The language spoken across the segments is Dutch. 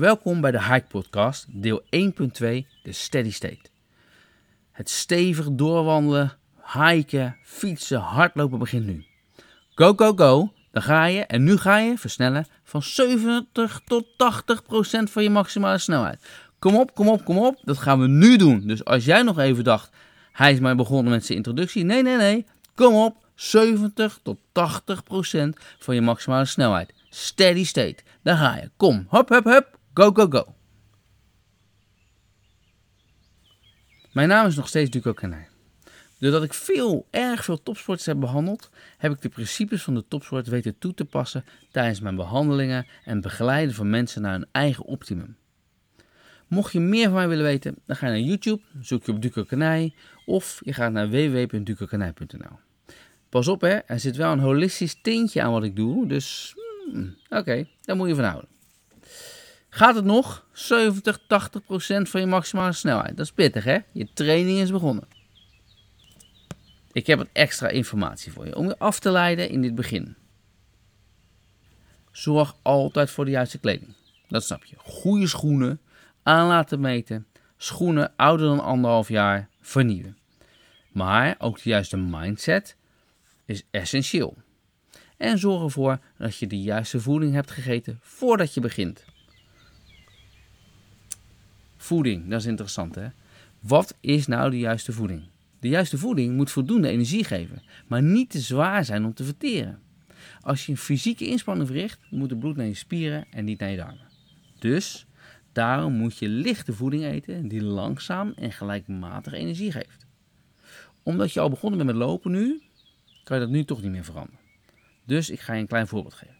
Welkom bij de Hike Podcast, deel 1.2, de Steady State. Het stevig doorwandelen, hiken, fietsen, hardlopen begint nu. Go, go, go, dan ga je en nu ga je versnellen van 70 tot 80 procent van je maximale snelheid. Kom op, kom op, kom op, dat gaan we nu doen. Dus als jij nog even dacht, hij is maar begonnen met zijn introductie. Nee, nee, nee, kom op, 70 tot 80 procent van je maximale snelheid. Steady state, daar ga je. Kom, hop, hop, hop, go, go, go. Mijn naam is nog steeds Duco. Doordat ik veel, erg veel topsporters heb behandeld, heb ik de principes van de topsport weten toe te passen tijdens mijn behandelingen en begeleiden van mensen naar hun eigen optimum. Mocht je meer van mij willen weten, dan ga je naar YouTube, zoek je op Duco Kanij of je gaat naar www.ducokanij.nl. Pas op hè, er zit wel een holistisch tintje aan wat ik doe, dus hmm, oké, daar moet je van houden. Gaat het nog? 70, 80 procent van je maximale snelheid. Dat is pittig hè, je training is begonnen. Ik heb wat extra informatie voor je om je af te leiden in dit begin. Zorg altijd voor de juiste kleding. Dat snap je. Goede schoenen, aan laten meten, schoenen ouder dan anderhalf jaar vernieuwen. Maar ook de juiste mindset is essentieel. En zorg ervoor dat je de juiste voeding hebt gegeten voordat je begint. Voeding, dat is interessant hè. Wat is nou de juiste voeding? De juiste voeding moet voldoende energie geven, maar niet te zwaar zijn om te verteren. Als je een fysieke inspanning verricht, moet het bloed naar je spieren en niet naar je darmen. Dus daarom moet je lichte voeding eten die langzaam en gelijkmatig energie geeft. Omdat je al begonnen bent met lopen nu, kan je dat nu toch niet meer veranderen. Dus ik ga je een klein voorbeeld geven.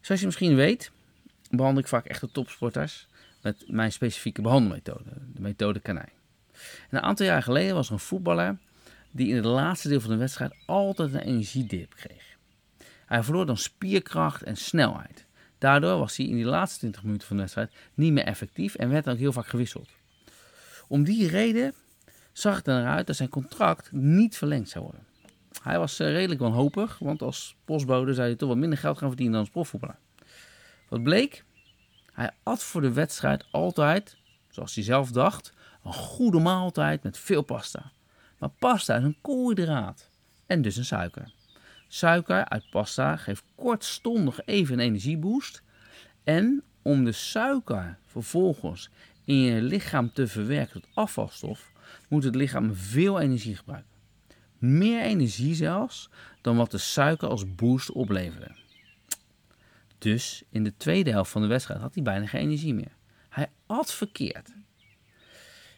Zoals je misschien weet, behandel ik vaak echte topsporters met mijn specifieke behandelmethode, de methode Kanij. En een aantal jaar geleden was er een voetballer die in het laatste deel van de wedstrijd altijd een energiedip kreeg. Hij verloor dan spierkracht en snelheid. Daardoor was hij in die laatste 20 minuten van de wedstrijd niet meer effectief en werd ook heel vaak gewisseld. Om die reden zag het eruit dat zijn contract niet verlengd zou worden. Hij was eh, redelijk wanhopig, want als postbode zou hij toch wat minder geld gaan verdienen dan als profvoetballer. Wat bleek? Hij at voor de wedstrijd altijd, zoals hij zelf dacht, een goede maaltijd met veel pasta. Maar pasta is een koolhydraat en dus een suiker. Suiker uit pasta geeft kortstondig even een energieboost. En om de suiker vervolgens in je lichaam te verwerken tot afvalstof, moet het lichaam veel energie gebruiken. Meer energie zelfs dan wat de suiker als boost opleverde. Dus in de tweede helft van de wedstrijd had hij bijna geen energie meer. Hij at verkeerd.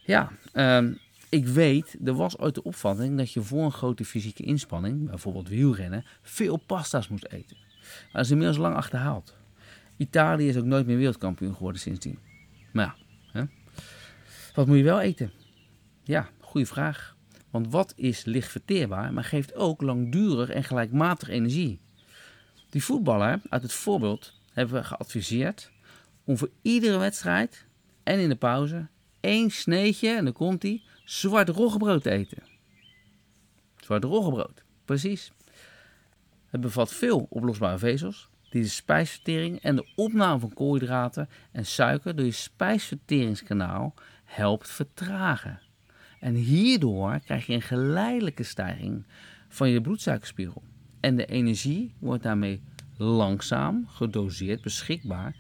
Ja, ehm, ik weet, er was ooit de opvatting dat je voor een grote fysieke inspanning, bijvoorbeeld wielrennen, veel pasta's moest eten. Dat is inmiddels lang achterhaald. Italië is ook nooit meer wereldkampioen geworden sindsdien. Maar ja, hè? wat moet je wel eten? Ja, goede vraag. Want wat is licht verteerbaar, maar geeft ook langdurig en gelijkmatig energie? Die voetballer uit het voorbeeld hebben we geadviseerd om voor iedere wedstrijd en in de pauze één sneetje, en dan komt hij, zwart roggebrood te eten. Zwart roggebrood, precies. Het bevat veel oplosbare vezels die de spijsvertering en de opname van koolhydraten en suiker door je spijsverteringskanaal helpt vertragen. En hierdoor krijg je een geleidelijke stijging van je bloedsuikerspiegel. En de energie wordt daarmee langzaam, gedoseerd beschikbaar,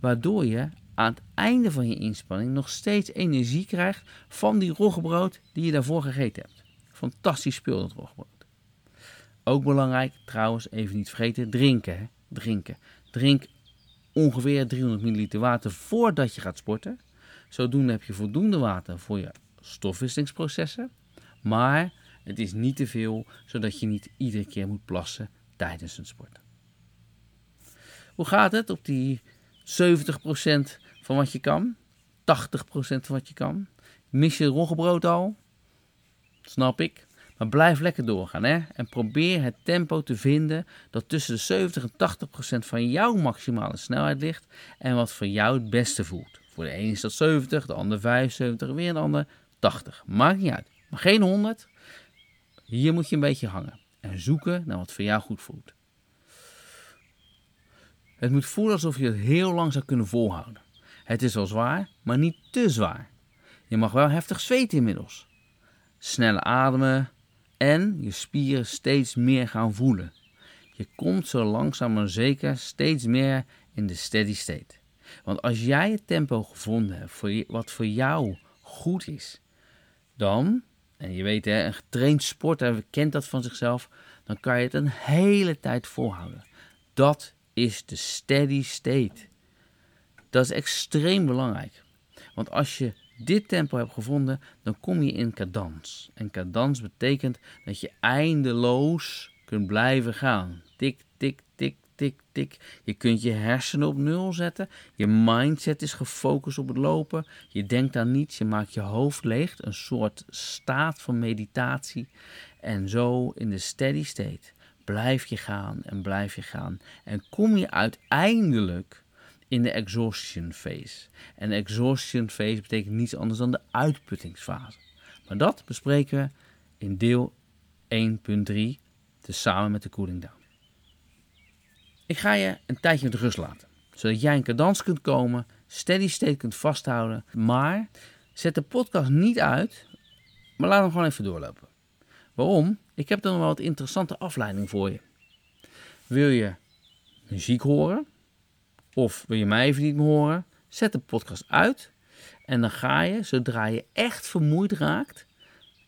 waardoor je aan het einde van je inspanning nog steeds energie krijgt van die roggebrood die je daarvoor gegeten hebt. Fantastisch spul dat roggebrood. Ook belangrijk, trouwens, even niet vergeten, drinken. Hè? Drinken. Drink ongeveer 300 ml water voordat je gaat sporten. Zodoende heb je voldoende water voor je stofwisselingsprocessen. Maar het is niet te veel, zodat je niet iedere keer moet plassen tijdens het sporten. Hoe gaat het op die 70% van wat je kan. 80% van wat je kan. Mis je roggebrood al? Snap ik. Maar blijf lekker doorgaan hè? en probeer het tempo te vinden dat tussen de 70 en 80% van jouw maximale snelheid ligt en wat voor jou het beste voelt. Voor de ene is dat 70, de ander 75, weer een ander 80. Maakt niet uit. Maar geen 100. Hier moet je een beetje hangen en zoeken naar wat voor jou goed voelt. Het moet voelen alsof je het heel lang zou kunnen volhouden. Het is wel zwaar, maar niet te zwaar. Je mag wel heftig zweten inmiddels. Snelle ademen en je spieren steeds meer gaan voelen. Je komt zo langzaam maar zeker steeds meer in de steady state. Want als jij het tempo gevonden hebt voor wat voor jou goed is, dan, en je weet hè, een getraind sporter kent dat van zichzelf, dan kan je het een hele tijd volhouden. Dat is de steady state. Dat is extreem belangrijk. Want als je dit tempo hebt gevonden, dan kom je in cadans. En cadans betekent dat je eindeloos kunt blijven gaan. Tik, tik, tik, tik, tik. Je kunt je hersenen op nul zetten. Je mindset is gefocust op het lopen. Je denkt aan niets. Je maakt je hoofd leeg. Een soort staat van meditatie. En zo in de steady state blijf je gaan en blijf je gaan. En kom je uiteindelijk in de exhaustion phase. En exhaustion phase betekent niets anders dan de uitputtingsfase. Maar dat bespreken we in deel 1.3, samen met de cooling down. Ik ga je een tijdje met rust laten, zodat jij in cadans kunt komen, steady state kunt vasthouden. Maar zet de podcast niet uit, maar laat hem gewoon even doorlopen. Waarom? Ik heb dan wel wat interessante afleiding voor je. Wil je muziek horen? Of wil je mij even niet meer horen? Zet de podcast uit. En dan ga je, zodra je echt vermoeid raakt.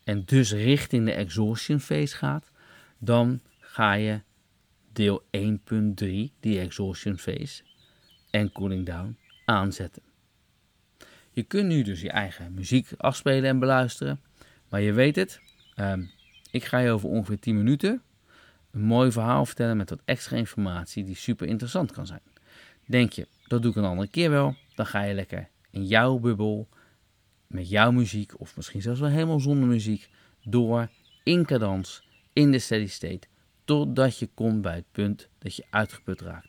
En dus richting de exhaustion phase gaat. Dan ga je deel 1.3, die exhaustion phase. En cooling down aanzetten. Je kunt nu dus je eigen muziek afspelen en beluisteren. Maar je weet het, ehm, ik ga je over ongeveer 10 minuten een mooi verhaal vertellen met wat extra informatie die super interessant kan zijn. Denk je, dat doe ik een andere keer wel, dan ga je lekker in jouw bubbel met jouw muziek, of misschien zelfs wel helemaal zonder muziek, door in cadans, in de steady state, totdat je komt bij het punt dat je uitgeput raakt.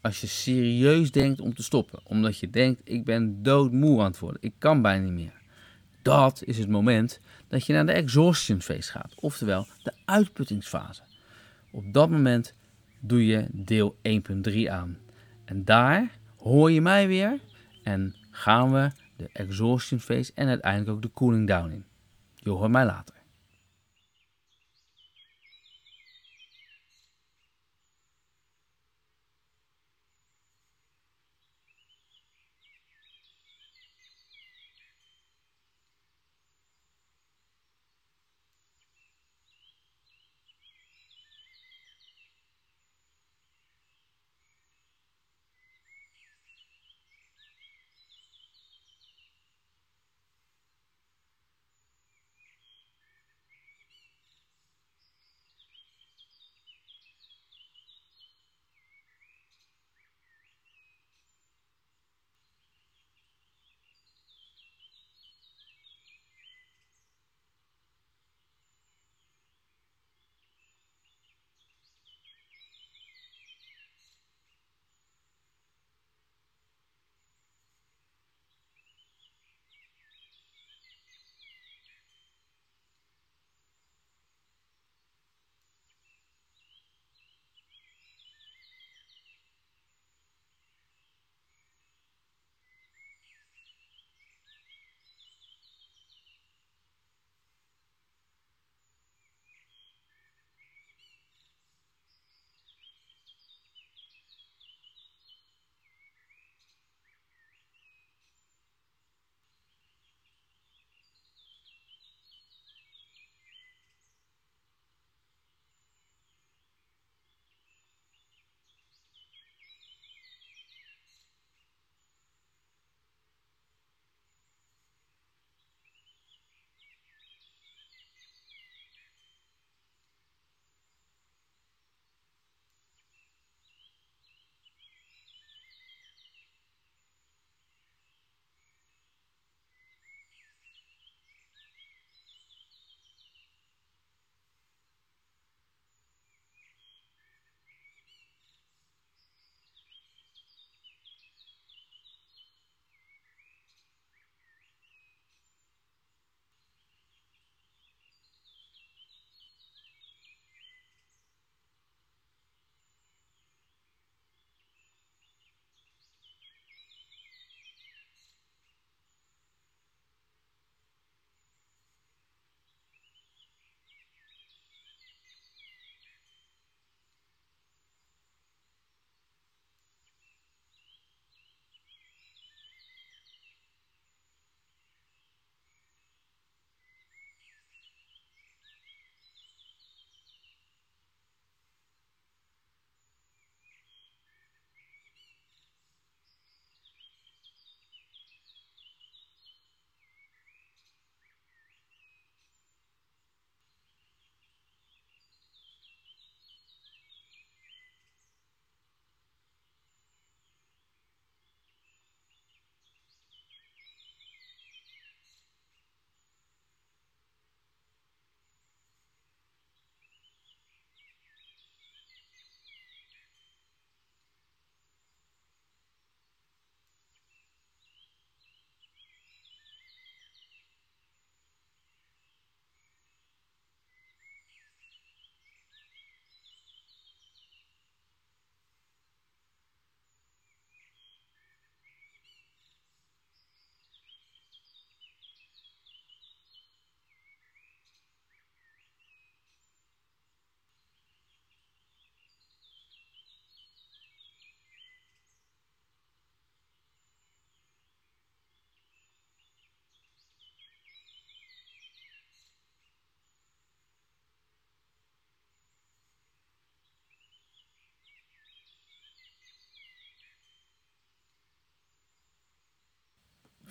Als je serieus denkt om te stoppen, omdat je denkt, ik ben doodmoe aan het worden, ik kan bijna niet meer. Dat is het moment dat je naar de exhaustion phase gaat, oftewel de uitputtingsfase. Op dat moment doe je deel 1.3 aan. En daar hoor je mij weer en gaan we de exhaustion phase en uiteindelijk ook de cooling down in. Je hoort mij later.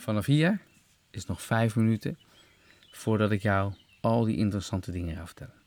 Vanaf hier is nog vijf minuten voordat ik jou al die interessante dingen ga vertellen.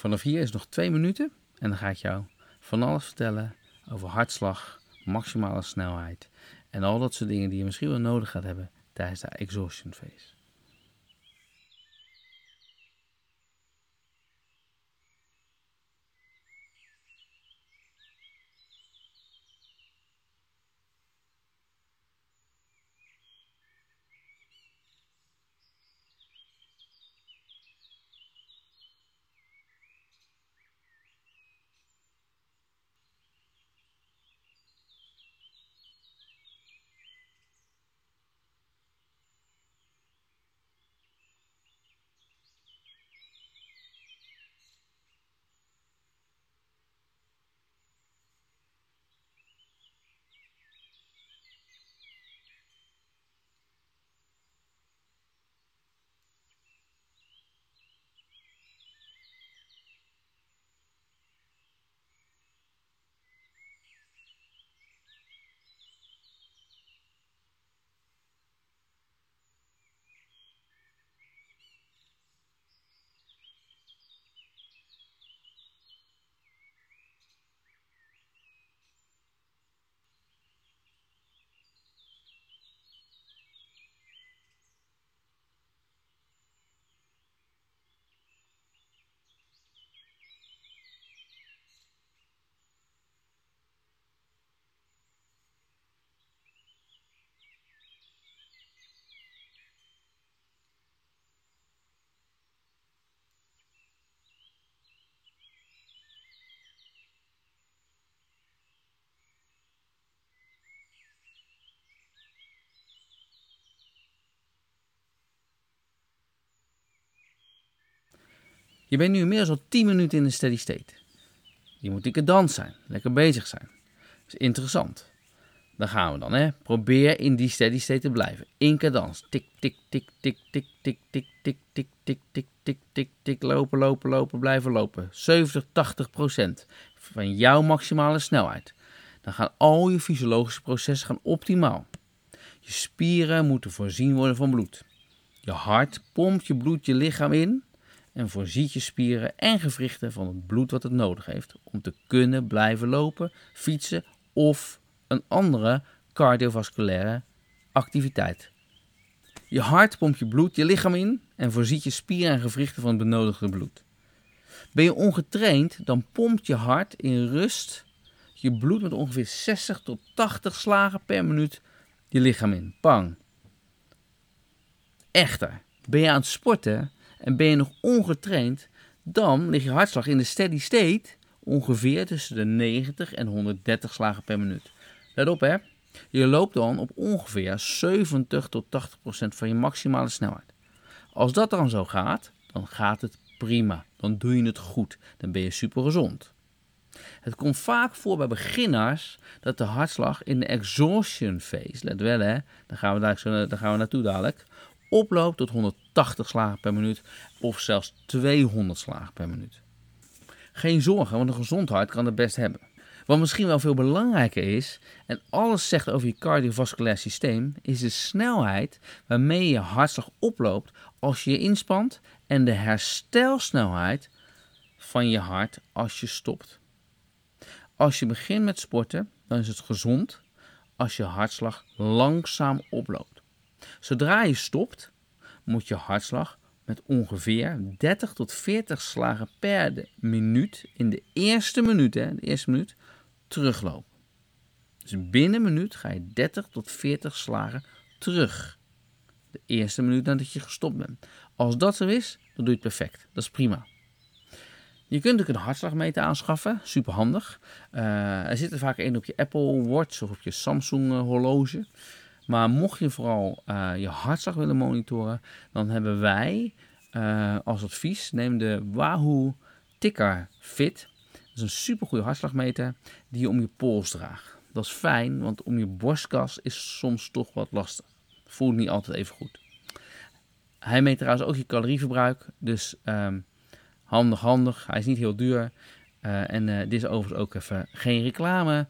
Vanaf hier is nog twee minuten en dan ga ik jou van alles vertellen over hartslag, maximale snelheid en al dat soort dingen die je misschien wel nodig gaat hebben tijdens de exhaustion phase. Je bent nu inmiddels al 10 minuten in een steady state. Je moet lekker dans zijn, lekker bezig zijn. Dat is interessant. Dan gaan we dan, hè. Probeer in die steady state te blijven. In cadans. Tik, tik, tik, tik, tik, tik, tik, tik, tik, tik, tik, tik, tik, tik. Lopen, lopen, lopen, blijven lopen. 70, 80 procent van jouw maximale snelheid. Dan gaan al je fysiologische processen gaan optimaal. Je spieren moeten voorzien worden van bloed. Je hart pompt je bloed je lichaam in en voorziet je spieren en gewrichten van het bloed wat het nodig heeft om te kunnen blijven lopen, fietsen of een andere cardiovasculaire activiteit. Je hart pompt je bloed je lichaam in en voorziet je spieren en gewrichten van het benodigde bloed. Ben je ongetraind, dan pompt je hart in rust je bloed met ongeveer 60 tot 80 slagen per minuut je lichaam in. Pang. Echter, ben je aan het sporten en ben je nog ongetraind, dan ligt je hartslag in de steady state ongeveer tussen de 90 en 130 slagen per minuut. Let op hè, je loopt dan op ongeveer 70 tot 80 procent van je maximale snelheid. Als dat dan zo gaat, dan gaat het prima. Dan doe je het goed. Dan ben je super gezond. Het komt vaak voor bij beginners dat de hartslag in de exhaustion phase, let wel hè, daar gaan we, daar, daar gaan we naartoe dadelijk, oploopt tot 180 slagen per minuut of zelfs 200 slagen per minuut. Geen zorgen, want een gezond hart kan het best hebben. Wat misschien wel veel belangrijker is, en alles zegt over je cardiovasculair systeem, is de snelheid waarmee je hartslag oploopt als je je inspant en de herstelsnelheid van je hart als je stopt. Als je begint met sporten, dan is het gezond als je hartslag langzaam oploopt. Zodra je stopt, moet je hartslag met ongeveer 30 tot 40 slagen per minuut in de eerste minuut, hè, de eerste minuut teruglopen. Dus binnen een minuut ga je 30 tot 40 slagen terug. De eerste minuut nadat je gestopt bent. Als dat zo is, dan doe je het perfect. Dat is prima. Je kunt ook een hartslagmeter aanschaffen, super handig. Uh, er zit er vaak een op je Apple Watch of op je Samsung eh, horloge. Maar mocht je vooral uh, je hartslag willen monitoren, dan hebben wij als advies, neem de Wahoo Ticker Fit. Dat is een super goede hartslagmeter die je om je pols draagt. Dat is fijn, want om je borstkas is soms toch wat lastig. Voelt niet altijd even goed. Hij meet trouwens ook je calorieverbruik. Dus um, handig, handig. Hij is niet heel duur. Uh, en dit is overigens ook even geen reclame.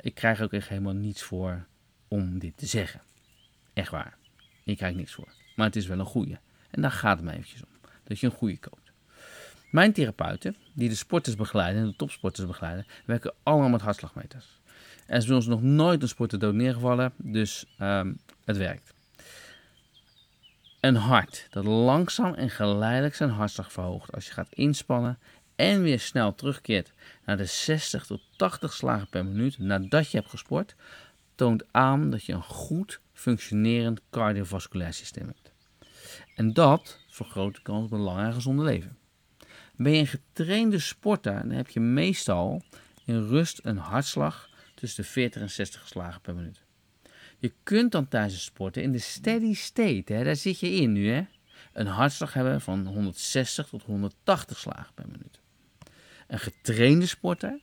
Ik krijg ook echt helemaal niets voor om dit te zeggen. Echt waar. Ik krijg niks voor. Maar het is wel een goede. En daar gaat het me eventjes om. Dat je een goede koopt. Mijn therapeuten, die de sporters begeleiden en de topsporters begeleiden, werken allemaal met hartslagmeters. Er is bij ons nog nooit een sporter dood neergevallen, dus um, het werkt. Een hart dat langzaam en geleidelijk zijn hartslag verhoogt als je gaat inspannen en weer snel terugkeert naar de 60 tot 80 slagen per minuut nadat je hebt gesport, toont aan dat je een goed functionerend cardiovasculair systeem hebt. En dat vergroot de kans op een lang en gezonde leven. Ben je een getrainde sporter, dan heb je meestal in rust een hartslag tussen de 40 en 60 slagen per minuut. Je kunt dan tijdens sporten in de steady state, hè, daar zit je in nu, hè, een hartslag hebben van 160 tot 180 slagen per minuut. Een getrainde sporter,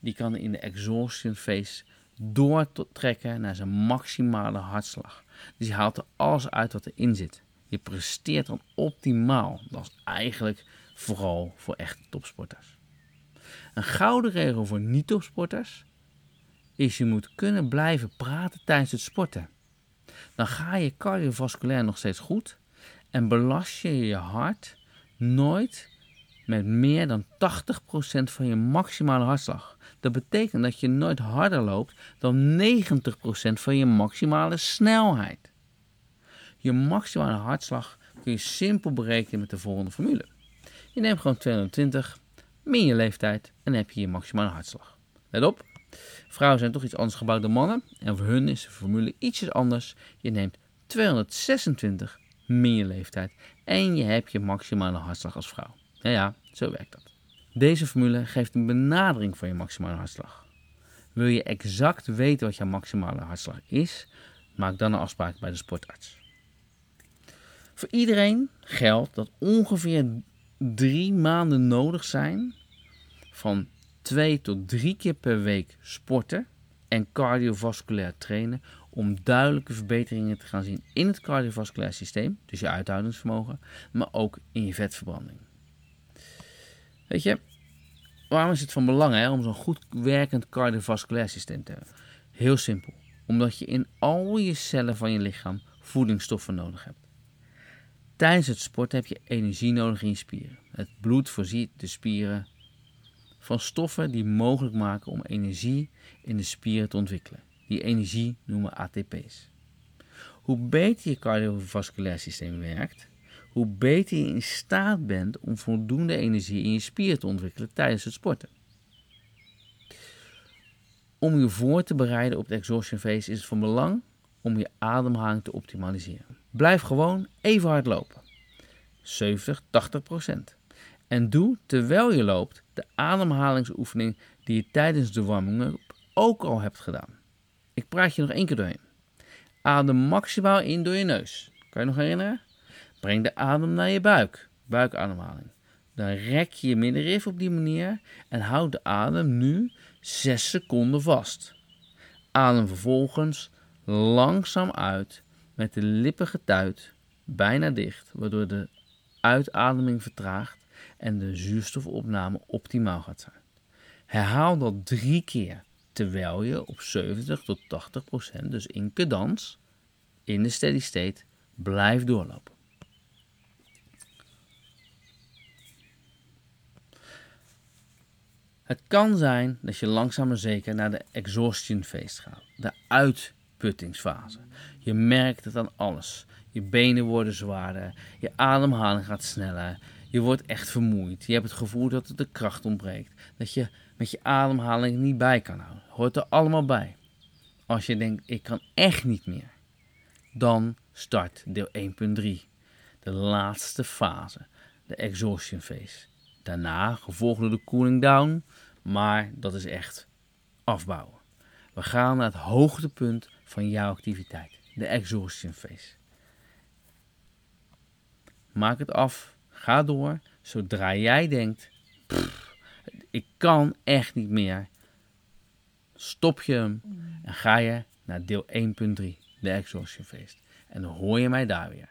die kan in de exhaustion phase doortrekken naar zijn maximale hartslag. Dus je haalt er alles uit wat erin zit. Je presteert dan optimaal. Dat is eigenlijk vooral voor echte topsporters. Een gouden regel voor niet-topsporters is je moet kunnen blijven praten tijdens het sporten. Dan ga je cardiovasculair nog steeds goed en belast je je hart nooit met meer dan 80% van je maximale hartslag. Dat betekent dat je nooit harder loopt dan 90% van je maximale snelheid. Je maximale hartslag kun je simpel berekenen met de volgende formule. Je neemt gewoon 220 min je leeftijd en heb je je maximale hartslag. Let op, Vrouwen zijn toch iets anders gebouwd dan mannen. En voor hun is de formule ietsjes anders. Je neemt 226 min je leeftijd. En je hebt je maximale hartslag als vrouw. Ja, ja, zo werkt dat. Deze formule geeft een benadering van je maximale hartslag. Wil je exact weten wat jouw maximale hartslag is? Maak dan een afspraak bij de sportarts. Voor iedereen geldt dat ongeveer drie maanden nodig zijn van twee tot drie keer per week sporten en cardiovasculair trainen om duidelijke verbeteringen te gaan zien in het cardiovasculair systeem, dus je uithoudingsvermogen, maar ook in je vetverbranding. Weet je, waarom is het van belang hè, om zo'n goed werkend cardiovasculair systeem te hebben? Heel simpel, omdat je in al je cellen van je lichaam voedingsstoffen nodig hebt. Tijdens het sporten heb je energie nodig in je spieren. Het bloed voorziet de spieren van stoffen die mogelijk maken om energie in de spieren te ontwikkelen. Die energie noemen ATP's. Hoe beter je cardiovasculair systeem werkt, hoe beter je in staat bent om voldoende energie in je spieren te ontwikkelen tijdens het sporten. Om je voor te bereiden op de exhaustion phase is het van belang om je ademhaling te optimaliseren. Blijf gewoon even hard lopen. 70, 80 procent. En doe terwijl je loopt de ademhalingsoefening die je tijdens de warming-up ook al hebt gedaan. Ik praat je nog één keer doorheen. Adem maximaal in door je neus. Kan je nog herinneren? Breng de adem naar je buik. Buikademhaling. Dan rek je je middenrif op die manier en houd de adem nu 6 seconden vast. Adem vervolgens langzaam uit met de lippen getuit, bijna dicht, waardoor de uitademing vertraagt en de zuurstofopname optimaal gaat zijn. Herhaal dat drie keer terwijl je op 70 tot 80 procent, dus in cadans, in de steady state, blijft doorlopen. Het kan zijn dat je langzaam maar zeker naar de exhaustion phase gaat, de uitputtingsfase. Je merkt het aan alles. Je benen worden zwaarder, je ademhaling gaat sneller, je wordt echt vermoeid. Je hebt het gevoel dat het de kracht ontbreekt, dat je met je ademhaling niet bij kan houden. Hoort er allemaal bij. Als je denkt, ik kan echt niet meer, dan start deel 1.3, de laatste fase, de exhaustion phase. Daarna gevolgd door de cooling down, maar dat is echt afbouwen. We gaan naar het hoogtepunt van jouw activiteit, de exhaustion phase. Maak het af, ga door, zodra jij denkt, ik kan echt niet meer. Stop je hem en ga je naar deel 1.3, de exhaustion feest. En dan hoor je mij daar weer.